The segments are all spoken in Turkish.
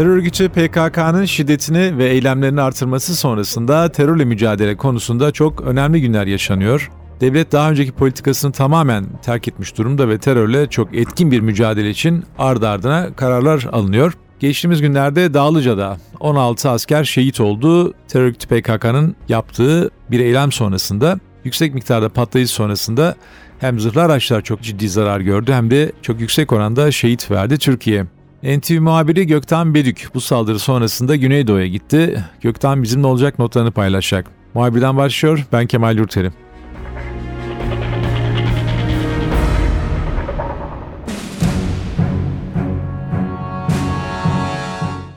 Terör örgütü PKK'nın şiddetini ve eylemlerini artırması sonrasında terörle mücadele konusunda çok önemli günler yaşanıyor. Devlet daha önceki politikasını tamamen terk etmiş durumda ve terörle çok etkin bir mücadele için ardı ardına kararlar alınıyor. Geçtiğimiz günlerde Dağlıca'da 16 asker şehit oldu. Terör örgütü PKK'nın yaptığı bir eylem sonrasında yüksek miktarda patlayıcı sonrasında hem zırhlı araçlar çok ciddi zarar gördü hem de çok yüksek oranda şehit verdi Türkiye. NTV muhabiri Gökten Bedük bu saldırı sonrasında Güneydoğu'ya gitti. Gökten bizimle olacak notlarını paylaşacak. Muhabirden başlıyor, ben Kemal Yurterim.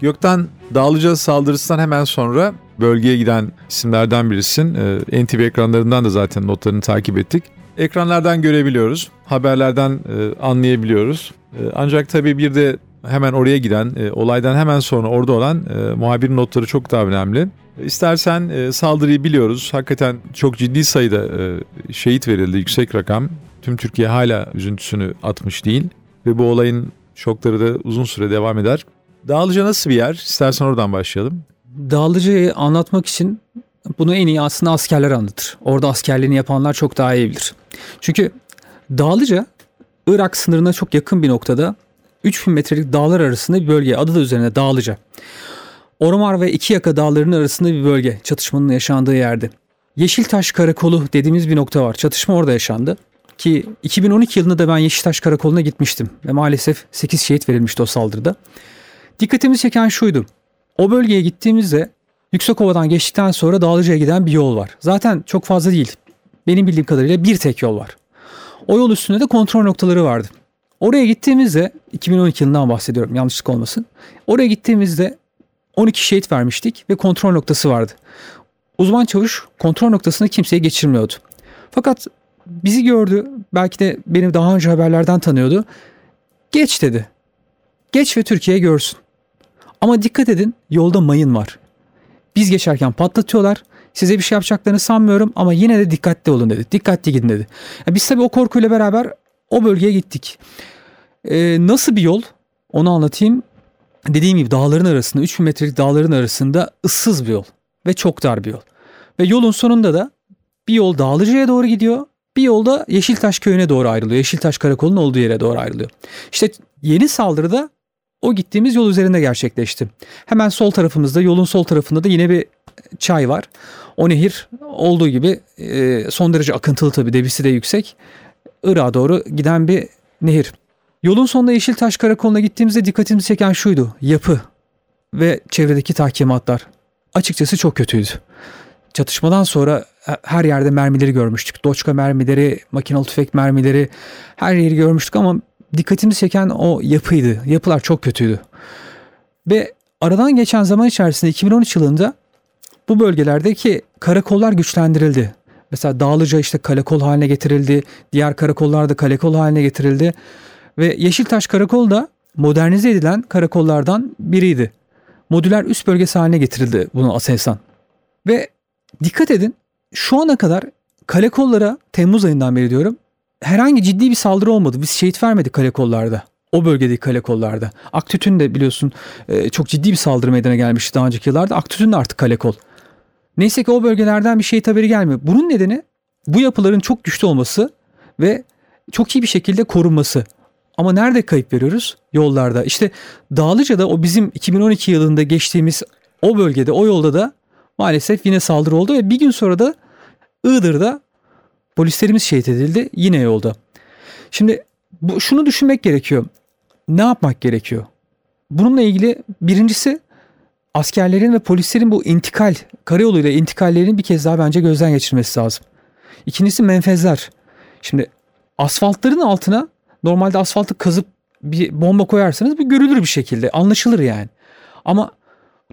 Gökten Dağlıca saldırısından hemen sonra bölgeye giden isimlerden birisin. Ee, NTV ekranlarından da zaten notlarını takip ettik. Ekranlardan görebiliyoruz, haberlerden e, anlayabiliyoruz. E, ancak tabii bir de hemen oraya giden, e, olaydan hemen sonra orada olan e, muhabirin notları çok daha önemli. İstersen e, saldırıyı biliyoruz. Hakikaten çok ciddi sayıda e, şehit verildi, yüksek rakam. Tüm Türkiye hala üzüntüsünü atmış değil ve bu olayın şokları da uzun süre devam eder. Dağlıca nasıl bir yer? İstersen oradan başlayalım. Dağlıca'yı anlatmak için bunu en iyi aslında askerler anlatır. Orada askerliğini yapanlar çok daha iyi bilir. Çünkü Dağlıca Irak sınırına çok yakın bir noktada 3000 metrelik dağlar arasında bir bölge. Adı da üzerine Dağlıca. Ormar ve iki yaka dağlarının arasında bir bölge. Çatışmanın yaşandığı yerde. Yeşiltaş Karakolu dediğimiz bir nokta var. Çatışma orada yaşandı. Ki 2012 yılında da ben Yeşiltaş Karakolu'na gitmiştim. Ve maalesef 8 şehit verilmişti o saldırıda. Dikkatimi çeken şuydu. O bölgeye gittiğimizde Yüksekova'dan geçtikten sonra Dağlıca'ya giden bir yol var. Zaten çok fazla değil. Benim bildiğim kadarıyla bir tek yol var. O yol üstünde de kontrol noktaları vardı. Oraya gittiğimizde 2012 yılından bahsediyorum yanlışlık olmasın. Oraya gittiğimizde 12 şehit vermiştik ve kontrol noktası vardı. Uzman çavuş kontrol noktasını kimseye geçirmiyordu. Fakat bizi gördü. Belki de beni daha önce haberlerden tanıyordu. Geç dedi. Geç ve Türkiye görsün. Ama dikkat edin yolda mayın var. Biz geçerken patlatıyorlar. Size bir şey yapacaklarını sanmıyorum ama yine de dikkatli olun dedi. Dikkatli gidin dedi. Yani biz tabii o korkuyla beraber o bölgeye gittik. Ee, nasıl bir yol? Onu anlatayım. Dediğim gibi dağların arasında 3000 metrelik dağların arasında ıssız bir yol ve çok dar bir yol. Ve yolun sonunda da bir yol Dağlıca'ya doğru gidiyor. Bir yolda Yeşiltaş köyüne doğru ayrılıyor. Yeşiltaş karakolunun olduğu yere doğru ayrılıyor. İşte yeni saldırıda o gittiğimiz yol üzerinde gerçekleşti. Hemen sol tarafımızda yolun sol tarafında da yine bir çay var. O nehir olduğu gibi e, son derece akıntılı tabii debisi de yüksek. Irak'a doğru giden bir nehir. Yolun sonunda Yeşiltaş Karakolu'na gittiğimizde dikkatimizi çeken şuydu. Yapı ve çevredeki tahkimatlar. Açıkçası çok kötüydü. Çatışmadan sonra her yerde mermileri görmüştük. Doçka mermileri, makinalı tüfek mermileri her yeri görmüştük ama dikkatimizi çeken o yapıydı. Yapılar çok kötüydü. Ve aradan geçen zaman içerisinde 2013 yılında bu bölgelerdeki karakollar güçlendirildi. Mesela Dağlıca işte kalekol haline getirildi. Diğer karakollar da kalekol haline getirildi. Ve Yeşiltaş Karakol da modernize edilen karakollardan biriydi. Modüler üst bölgesi haline getirildi bunu aselsan. Ve dikkat edin şu ana kadar kalekollara Temmuz ayından beri diyorum herhangi ciddi bir saldırı olmadı. Biz şehit vermedik kalekollarda. O bölgedeki kalekollarda. Aktütün de biliyorsun e, çok ciddi bir saldırı meydana gelmişti daha önceki yıllarda. Aktütün de artık kalekol. Neyse ki o bölgelerden bir şehit haberi gelmiyor. Bunun nedeni bu yapıların çok güçlü olması ve çok iyi bir şekilde korunması. Ama nerede kayıp veriyoruz? Yollarda. İşte Dağlıca'da o bizim 2012 yılında geçtiğimiz o bölgede, o yolda da maalesef yine saldırı oldu ve bir gün sonra da Iğdır'da polislerimiz şehit edildi yine yolda. Şimdi bu, şunu düşünmek gerekiyor. Ne yapmak gerekiyor? Bununla ilgili birincisi askerlerin ve polislerin bu intikal, karayoluyla intikallerini bir kez daha bence gözden geçirmesi lazım. İkincisi menfezler. Şimdi asfaltların altına normalde asfaltı kazıp bir bomba koyarsanız bu görülür bir şekilde anlaşılır yani. Ama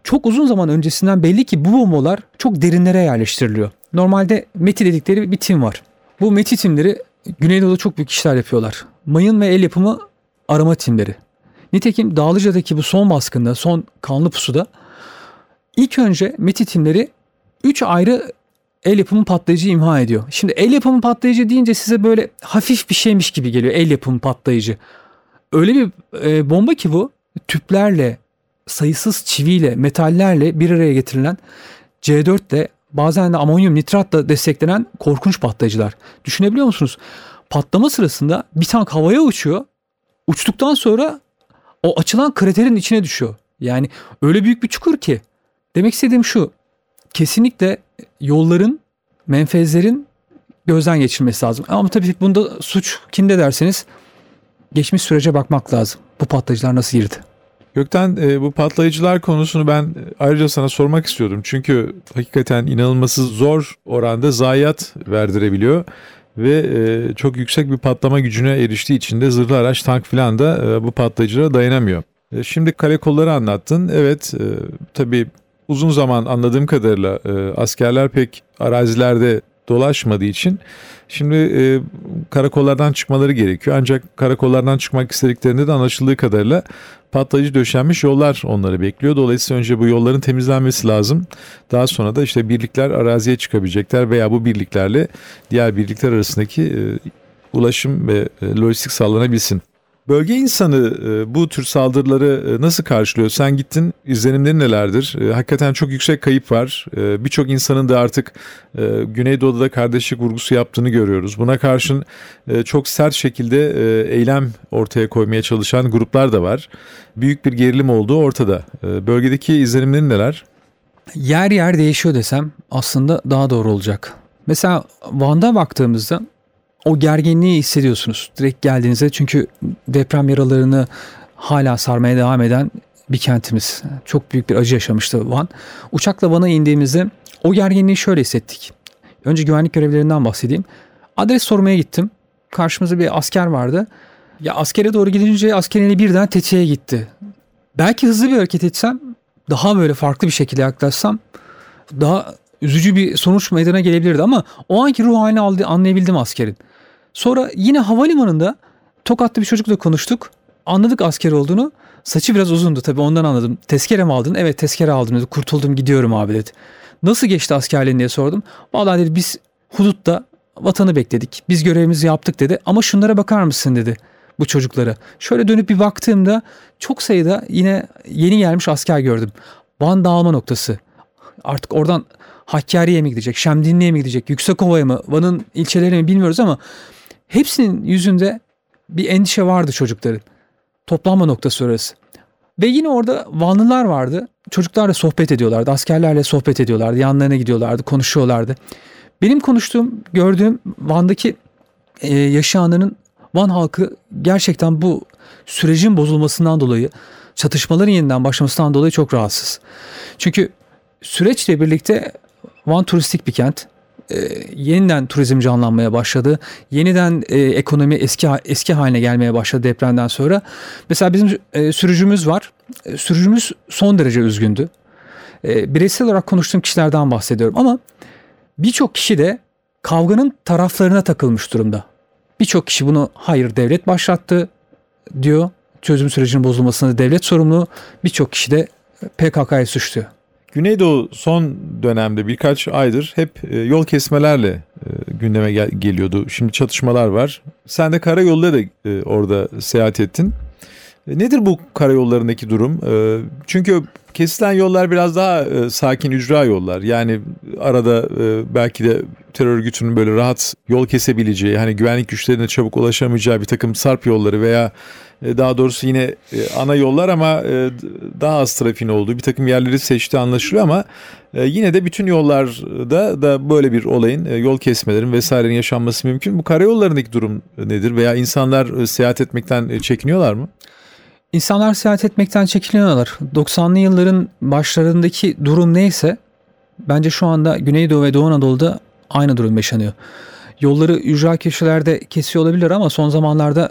çok uzun zaman öncesinden belli ki bu bombalar çok derinlere yerleştiriliyor. Normalde METI dedikleri bir tim var. Bu METI timleri Güneydoğu'da çok büyük işler yapıyorlar. Mayın ve el yapımı arama timleri. Nitekim Dağlıca'daki bu son baskında, son kanlı pusuda ilk önce METI timleri 3 ayrı el yapımı patlayıcı imha ediyor. Şimdi el yapımı patlayıcı deyince size böyle hafif bir şeymiş gibi geliyor el yapımı patlayıcı. Öyle bir e, bomba ki bu tüplerle, sayısız çiviyle, metallerle bir araya getirilen C4 ile bazen de amonyum nitratla desteklenen korkunç patlayıcılar. Düşünebiliyor musunuz? Patlama sırasında bir tank havaya uçuyor. Uçtuktan sonra o açılan kraterin içine düşüyor. Yani öyle büyük bir çukur ki. Demek istediğim şu. Kesinlikle yolların, menfezlerin gözden geçirmesi lazım. Ama tabii bunda suç kimde derseniz geçmiş sürece bakmak lazım. Bu patlayıcılar nasıl girdi? Gökten e, bu patlayıcılar konusunu ben ayrıca sana sormak istiyordum. Çünkü hakikaten inanılması zor oranda zayiat verdirebiliyor ve e, çok yüksek bir patlama gücüne eriştiği için de zırhlı araç, tank filan da e, bu patlayıcılara dayanamıyor. E, şimdi kale kolları anlattın. Evet, e, tabii uzun zaman anladığım kadarıyla e, askerler pek arazilerde dolaşmadığı için şimdi e, karakollardan çıkmaları gerekiyor. Ancak karakollardan çıkmak istediklerinde de anlaşıldığı kadarıyla patlayıcı döşenmiş yollar onları bekliyor. Dolayısıyla önce bu yolların temizlenmesi lazım. Daha sonra da işte birlikler araziye çıkabilecekler veya bu birliklerle diğer birlikler arasındaki e, ulaşım ve e, lojistik sağlanabilsin. Bölge insanı e, bu tür saldırıları e, nasıl karşılıyor? Sen gittin, izlenimleri nelerdir? E, hakikaten çok yüksek kayıp var. Birçok insanın da artık Güneydoğu'da kardeşlik vurgusu yaptığını görüyoruz. Buna karşın çok sert şekilde eylem ortaya koymaya çalışan gruplar da var. Büyük bir gerilim olduğu ortada. Bölgedeki izlenimlerin neler? Yer yer değişiyor desem aslında daha doğru olacak. Mesela Van'da baktığımızda o gerginliği hissediyorsunuz direkt geldiğinizde çünkü deprem yaralarını hala sarmaya devam eden bir kentimiz. Çok büyük bir acı yaşamıştı Van. Uçakla Van'a indiğimizde o gerginliği şöyle hissettik. Önce güvenlik görevlerinden bahsedeyim. Adres sormaya gittim. Karşımızda bir asker vardı. Ya askere doğru gidince askerin birden tetiğe gitti. Belki hızlı bir hareket etsem, daha böyle farklı bir şekilde yaklaşsam daha üzücü bir sonuç meydana gelebilirdi ama o anki ruh halini anlayabildim askerin. Sonra yine havalimanında Tokat'ta bir çocukla konuştuk. Anladık asker olduğunu. Saçı biraz uzundu tabii ondan anladım. Tezkere mi aldın? Evet tezkere aldım dedi. Kurtuldum gidiyorum abi dedi. Nasıl geçti askerliğin diye sordum. Vallahi dedi biz hudutta vatanı bekledik. Biz görevimizi yaptık dedi. Ama şunlara bakar mısın dedi bu çocuklara. Şöyle dönüp bir baktığımda çok sayıda yine yeni gelmiş asker gördüm. Van dağılma noktası. Artık oradan Hakkari'ye mi gidecek, Şemdinli'ye mi gidecek, Yüksekova'ya mı, Van'ın ilçelerine mi bilmiyoruz ama Hepsinin yüzünde bir endişe vardı çocukların. Toplanma noktası orası. Ve yine orada Vanlılar vardı. Çocuklarla sohbet ediyorlardı. Askerlerle sohbet ediyorlardı. Yanlarına gidiyorlardı. Konuşuyorlardı. Benim konuştuğum, gördüğüm Van'daki e, yaşayanların Van halkı gerçekten bu sürecin bozulmasından dolayı, çatışmaların yeniden başlamasından dolayı çok rahatsız. Çünkü süreçle birlikte Van turistik bir kent e, yeniden turizm canlanmaya başladı. Yeniden e, ekonomi eski eski haline gelmeye başladı depremden sonra. Mesela bizim e, sürücümüz var. E, sürücümüz son derece üzgündü. E, bireysel olarak konuştuğum kişilerden bahsediyorum ama birçok kişi de kavganın taraflarına takılmış durumda. Birçok kişi bunu hayır devlet başlattı diyor. Çözüm sürecinin bozulmasında devlet sorumlu. Birçok kişi de PKK'yı suçluyor. Güneydoğu son dönemde birkaç aydır hep e, yol kesmelerle e, gündeme gel- geliyordu. Şimdi çatışmalar var. Sen de karayolda da e, orada seyahat ettin. Nedir bu karayollarındaki durum? Çünkü kesilen yollar biraz daha sakin ücra yollar. Yani arada belki de terör örgütünün böyle rahat yol kesebileceği, hani güvenlik güçlerine çabuk ulaşamayacağı bir takım sarp yolları veya e, daha doğrusu yine e, ana yollar ama e, daha az trafiğin olduğu bir takım yerleri seçti anlaşılıyor ama yine de bütün yollarda da böyle bir olayın yol kesmelerin vesairenin yaşanması mümkün. Bu karayollarındaki durum nedir veya insanlar seyahat etmekten çekiniyorlar mı? İnsanlar seyahat etmekten çekiniyorlar. 90'lı yılların başlarındaki durum neyse bence şu anda Güneydoğu ve Doğu Anadolu'da aynı durum yaşanıyor. Yolları ücra köşelerde kesiyor olabilir ama son zamanlarda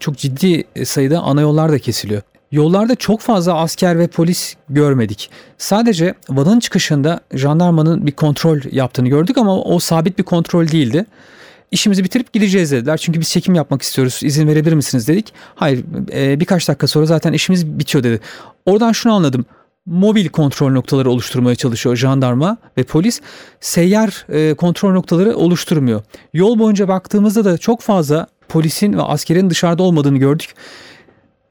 çok ciddi sayıda ana yollar da kesiliyor. Yollarda çok fazla asker ve polis görmedik. Sadece Van'ın çıkışında jandarmanın bir kontrol yaptığını gördük ama o sabit bir kontrol değildi. İşimizi bitirip gideceğiz dediler. Çünkü biz çekim yapmak istiyoruz. İzin verebilir misiniz dedik. Hayır e, birkaç dakika sonra zaten işimiz bitiyor dedi. Oradan şunu anladım. Mobil kontrol noktaları oluşturmaya çalışıyor jandarma ve polis. Seyyar e, kontrol noktaları oluşturmuyor. Yol boyunca baktığımızda da çok fazla polisin ve askerin dışarıda olmadığını gördük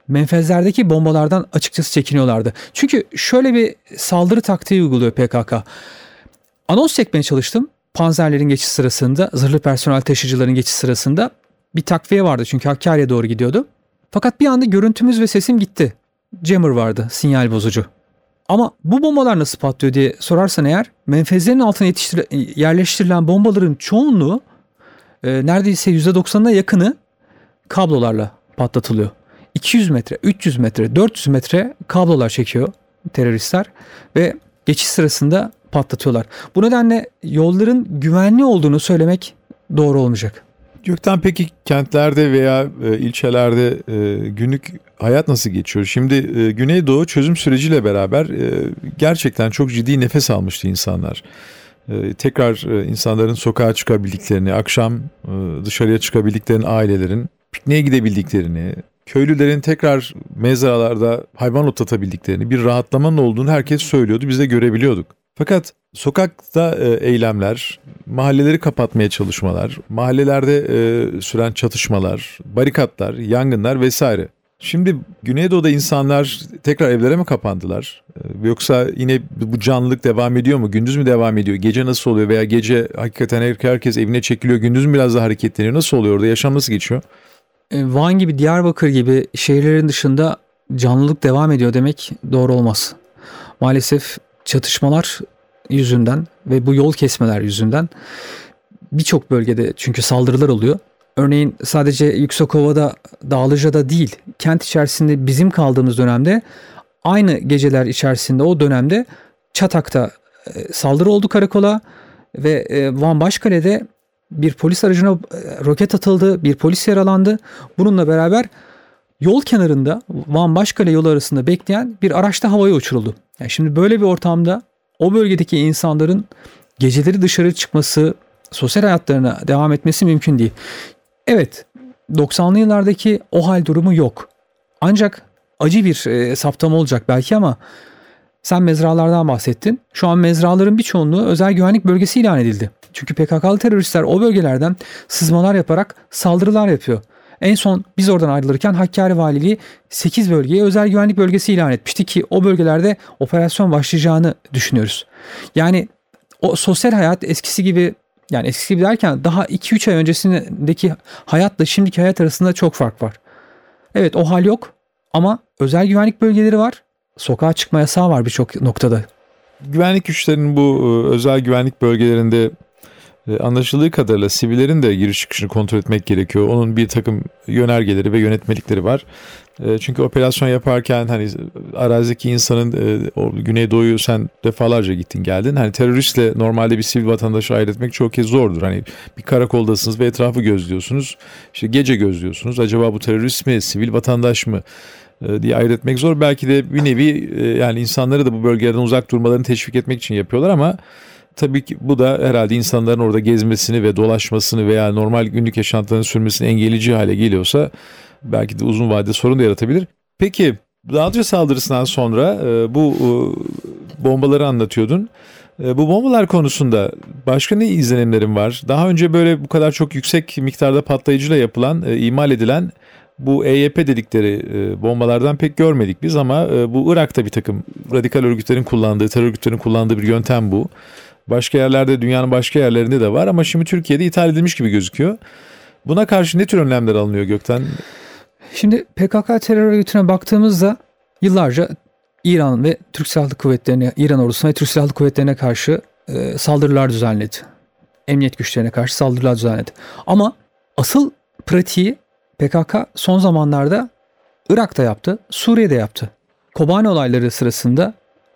menfezlerdeki bombalardan açıkçası çekiniyorlardı. Çünkü şöyle bir saldırı taktiği uyguluyor PKK. Anons çekmeye çalıştım. Panzerlerin geçiş sırasında, zırhlı personel taşıyıcıların geçiş sırasında bir takviye vardı çünkü Hakkari'ye doğru gidiyordu. Fakat bir anda görüntümüz ve sesim gitti. Jammer vardı, sinyal bozucu. Ama bu bombalar nasıl patlıyor diye sorarsan eğer menfezlerin altına yerleştirilen bombaların çoğunluğu e, neredeyse %90'ına yakını kablolarla patlatılıyor. 200 metre, 300 metre, 400 metre kablolar çekiyor teröristler ve geçiş sırasında patlatıyorlar. Bu nedenle yolların güvenli olduğunu söylemek doğru olmayacak. Gökten peki kentlerde veya e, ilçelerde e, günlük hayat nasıl geçiyor? Şimdi e, Güneydoğu çözüm süreciyle beraber gerçekten çok ciddi nefes almıştı insanlar. Tekrar insanların sokağa çıkabildiklerini, akşam dışarıya çıkabildiklerini, ailelerin pikniğe gidebildiklerini, köylülerin tekrar mezralarda hayvan otlatabildiklerini, bir rahatlamanın olduğunu herkes söylüyordu. Biz de görebiliyorduk. Fakat sokakta e, eylemler, mahalleleri kapatmaya çalışmalar, mahallelerde e, süren çatışmalar, barikatlar, yangınlar vesaire. Şimdi Güneydoğu'da insanlar tekrar evlere mi kapandılar? E, yoksa yine bu canlılık devam ediyor mu? Gündüz mü devam ediyor? Gece nasıl oluyor? Veya gece hakikaten herkes evine çekiliyor, gündüz mü biraz daha hareketleniyor? Nasıl oluyor orada? Yaşam nasıl geçiyor? E, Van gibi, Diyarbakır gibi şehirlerin dışında canlılık devam ediyor demek doğru olmaz. Maalesef çatışmalar yüzünden ve bu yol kesmeler yüzünden birçok bölgede çünkü saldırılar oluyor. Örneğin sadece Yüksekova'da, Dağlıca'da değil, kent içerisinde bizim kaldığımız dönemde aynı geceler içerisinde o dönemde Çatak'ta e, saldırı oldu karakola ve e, Van Başkale'de bir polis aracına e, roket atıldı, bir polis yaralandı. Bununla beraber yol kenarında Van Başkale yolu arasında bekleyen bir araçta havaya uçuruldu. Yani şimdi böyle bir ortamda o bölgedeki insanların geceleri dışarı çıkması, sosyal hayatlarına devam etmesi mümkün değil. Evet, 90'lı yıllardaki o hal durumu yok. Ancak acı bir e, saptama olacak belki ama sen mezralardan bahsettin. Şu an mezraların bir çoğunluğu özel güvenlik bölgesi ilan edildi. Çünkü PKK'lı teröristler o bölgelerden sızmalar yaparak saldırılar yapıyor. En son biz oradan ayrılırken Hakkari Valiliği 8 bölgeye özel güvenlik bölgesi ilan etmişti ki o bölgelerde operasyon başlayacağını düşünüyoruz. Yani o sosyal hayat eskisi gibi yani eskisi gibi derken daha 2-3 ay öncesindeki hayatla şimdiki hayat arasında çok fark var. Evet o hal yok ama özel güvenlik bölgeleri var. Sokağa çıkma yasağı var birçok noktada. Güvenlik güçlerinin bu e, özel güvenlik bölgelerinde anlaşıldığı kadarıyla sivillerin de giriş çıkışını kontrol etmek gerekiyor. Onun bir takım yönergeleri ve yönetmelikleri var. E, çünkü operasyon yaparken hani arazideki insanın e, o Güneydoğu'yu sen defalarca gittin geldin. Hani teröristle normalde bir sivil vatandaşı ayırt etmek çok kez zordur. Hani bir karakoldasınız ve etrafı gözlüyorsunuz. İşte gece gözlüyorsunuz. Acaba bu terörist mi, sivil vatandaş mı? diye ayırt etmek zor. Belki de bir nevi yani insanları da bu bölgelerden uzak durmalarını teşvik etmek için yapıyorlar ama Tabii ki bu da herhalde insanların orada gezmesini ve dolaşmasını veya normal günlük yaşantılarını sürmesini engelleyici hale geliyorsa belki de uzun vadede sorun da yaratabilir. Peki radyo saldırısından sonra e, bu e, bombaları anlatıyordun. E, bu bombalar konusunda başka ne izlenimlerin var? Daha önce böyle bu kadar çok yüksek miktarda patlayıcıyla yapılan, imal edilen bu EYP dedikleri bombalardan pek görmedik biz ama bu Irak'ta bir takım radikal örgütlerin kullandığı, terör örgütlerinin kullandığı bir yöntem bu. Başka yerlerde dünyanın başka yerlerinde de var ama şimdi Türkiye'de ithal edilmiş gibi gözüküyor. Buna karşı ne tür önlemler alınıyor Gökten? Şimdi PKK terör örgütüne baktığımızda yıllarca İran ve Türk Silahlı Kuvvetleri'ne, İran ordusuna ve Türk Silahlı Kuvvetleri'ne karşı e, saldırılar düzenledi. Emniyet güçlerine karşı saldırılar düzenledi. Ama asıl pratiği PKK son zamanlarda Irak'ta yaptı, Suriye'de yaptı. Kobani olayları sırasında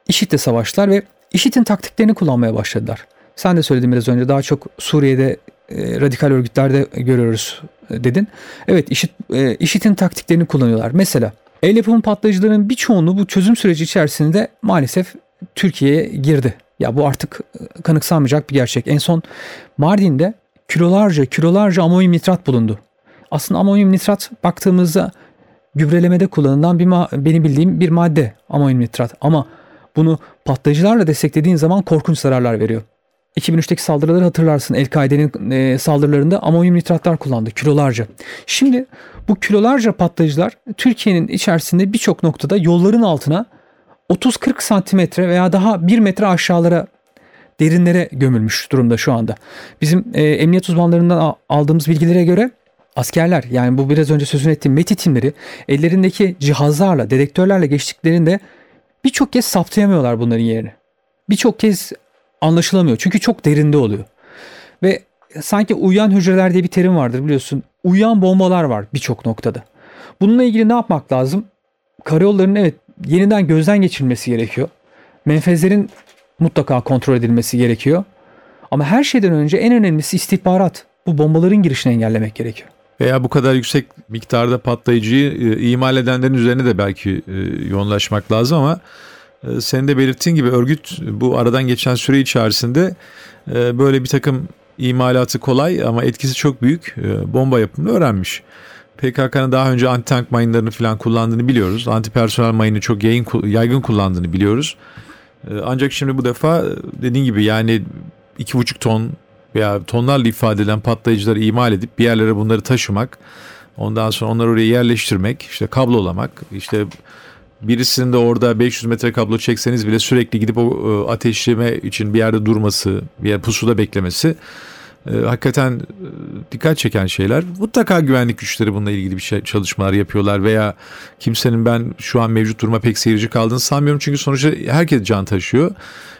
IŞİD'le savaştılar ve IŞİD'in taktiklerini kullanmaya başladılar. Sen de söyledin biraz önce daha çok Suriye'de e, radikal örgütlerde görüyoruz e, dedin. Evet IŞİD, e, IŞİD'in taktiklerini kullanıyorlar. Mesela El yapımı patlayıcıların birçoğunu bu çözüm süreci içerisinde maalesef Türkiye'ye girdi. Ya bu artık kanıksanmayacak bir gerçek. En son Mardin'de kilolarca kilolarca amonyum nitrat bulundu. Aslında amonyum nitrat baktığımızda gübrelemede kullanılan bir ma- benim bildiğim bir madde amonyum nitrat. Ama bunu patlayıcılarla desteklediğin zaman korkunç zararlar veriyor. 2003'teki saldırıları hatırlarsın. El-Kaide'nin e, saldırılarında amonyum nitratlar kullandı kilolarca. Şimdi bu kilolarca patlayıcılar Türkiye'nin içerisinde birçok noktada yolların altına 30-40 santimetre veya daha 1 metre aşağılara derinlere gömülmüş durumda şu anda. Bizim e, emniyet uzmanlarından aldığımız bilgilere göre askerler yani bu biraz önce sözünü ettiğim METİ timleri ellerindeki cihazlarla, dedektörlerle geçtiklerinde birçok kez saptayamıyorlar bunların yerini. Birçok kez anlaşılamıyor çünkü çok derinde oluyor. Ve sanki uyuyan hücreler diye bir terim vardır biliyorsun. Uyuyan bombalar var birçok noktada. Bununla ilgili ne yapmak lazım? Karayollarının evet yeniden gözden geçirilmesi gerekiyor. Menfezlerin mutlaka kontrol edilmesi gerekiyor. Ama her şeyden önce en önemlisi istihbarat. Bu bombaların girişini engellemek gerekiyor. Veya bu kadar yüksek miktarda patlayıcıyı e, imal edenlerin üzerine de belki e, yoğunlaşmak lazım ama e, senin de belirttiğin gibi örgüt bu aradan geçen süre içerisinde e, böyle bir takım imalatı kolay ama etkisi çok büyük e, bomba yapımını öğrenmiş. PKK'nın daha önce anti tank mayınlarını falan kullandığını biliyoruz. Anti personel mayını çok yayın, yaygın kullandığını biliyoruz. E, ancak şimdi bu defa e, dediğin gibi yani iki buçuk ton veya tonlarla ifade edilen patlayıcıları imal edip bir yerlere bunları taşımak, ondan sonra onları oraya yerleştirmek, işte kablolamak, işte birisinin de orada 500 metre kablo çekseniz bile sürekli gidip o e, ateşleme için bir yerde durması, bir yer pusuda beklemesi e, hakikaten e, dikkat çeken şeyler. Mutlaka güvenlik güçleri bununla ilgili bir şey, çalışmalar yapıyorlar veya kimsenin ben şu an mevcut duruma pek seyirci kaldığını sanmıyorum. Çünkü sonuçta herkes can taşıyor.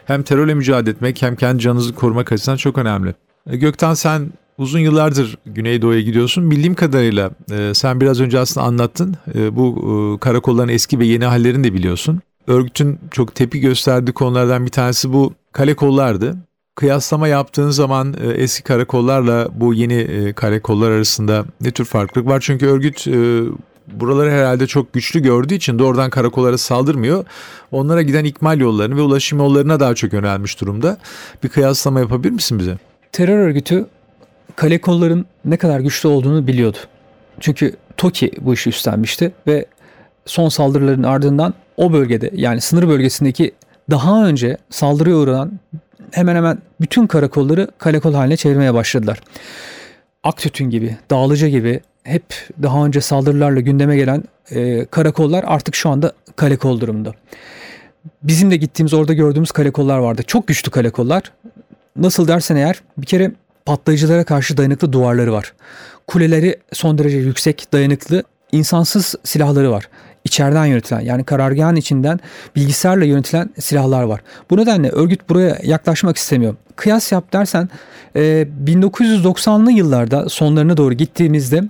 Hem terörle mücadele etmek hem kendi canınızı korumak açısından çok önemli. E, Gökten sen uzun yıllardır Güneydoğu'ya gidiyorsun. Bildiğim kadarıyla e, sen biraz önce aslında anlattın. E, bu karakolların eski ve yeni hallerini de biliyorsun. Örgütün çok tepki gösterdiği konulardan bir tanesi bu kale kollardı. Kıyaslama yaptığın zaman eski karakollarla bu yeni karakollar arasında ne tür farklılık var? Çünkü örgüt buraları herhalde çok güçlü gördüğü için doğrudan karakollara saldırmıyor. Onlara giden ikmal yollarını ve ulaşım yollarına daha çok yönelmiş durumda. Bir kıyaslama yapabilir misin bize? Terör örgütü kale kolların ne kadar güçlü olduğunu biliyordu. Çünkü TOKİ bu işi üstlenmişti ve son saldırıların ardından o bölgede yani sınır bölgesindeki daha önce saldırıya uğranan hemen hemen bütün karakolları kale kol haline çevirmeye başladılar. Aktütün gibi, Dağlıca gibi hep daha önce saldırılarla gündeme gelen e, karakollar artık şu anda kale kol durumunda. Bizim de gittiğimiz orada gördüğümüz kale kollar vardı. Çok güçlü kale kollar. Nasıl dersen eğer bir kere patlayıcılara karşı dayanıklı duvarları var. Kuleleri son derece yüksek, dayanıklı, insansız silahları var. İçeriden yönetilen yani karargahın içinden bilgisayarla yönetilen silahlar var. Bu nedenle örgüt buraya yaklaşmak istemiyor. Kıyas yap dersen e, 1990'lı yıllarda sonlarına doğru gittiğimizde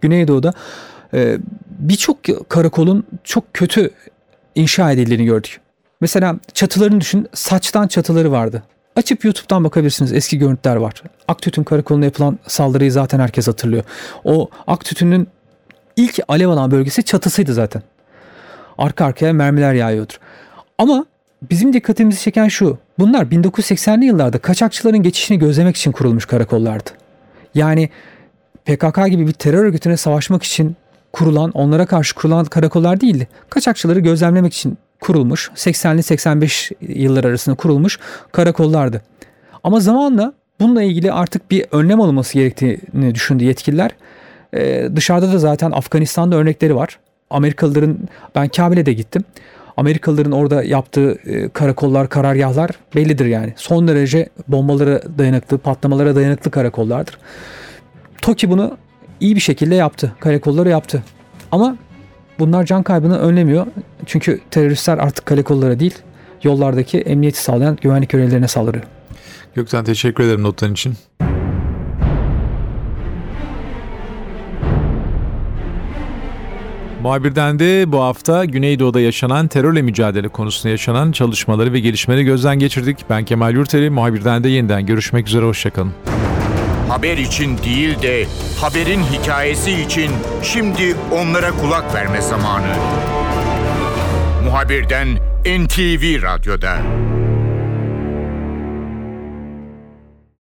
Güneydoğu'da e, birçok karakolun çok kötü inşa edildiğini gördük. Mesela çatılarını düşün saçtan çatıları vardı. Açıp YouTube'dan bakabilirsiniz. Eski görüntüler var. Aktütün karakoluna yapılan saldırıyı zaten herkes hatırlıyor. O Aktütün'ün ilk alev alan bölgesi çatısıydı zaten. Arka arkaya mermiler yağıyordur. Ama bizim dikkatimizi çeken şu. Bunlar 1980'li yıllarda kaçakçıların geçişini gözlemek için kurulmuş karakollardı. Yani PKK gibi bir terör örgütüne savaşmak için kurulan, onlara karşı kurulan karakollar değildi. Kaçakçıları gözlemlemek için kurulmuş, 80'li 85 yıllar arasında kurulmuş karakollardı. Ama zamanla bununla ilgili artık bir önlem alınması gerektiğini düşündü yetkililer. Ee, dışarıda da zaten Afganistan'da örnekleri var. Amerikalıların, ben Kabil'e de gittim. Amerikalıların orada yaptığı e, karakollar, karargahlar bellidir yani. Son derece bombalara dayanıklı, patlamalara dayanıklı karakollardır. TOKİ bunu iyi bir şekilde yaptı. Karakolları yaptı. Ama bunlar can kaybını önlemiyor. Çünkü teröristler artık karakollara değil, yollardaki emniyeti sağlayan güvenlik görevlilerine saldırıyor. Gökten teşekkür ederim notların için. Muhabirden de bu hafta Güneydoğu'da yaşanan terörle mücadele konusunda yaşanan çalışmaları ve gelişmeleri gözden geçirdik. Ben Kemal Yurteli, muhabirden de yeniden görüşmek üzere, hoşçakalın. Haber için değil de haberin hikayesi için şimdi onlara kulak verme zamanı. Muhabirden NTV Radyo'da.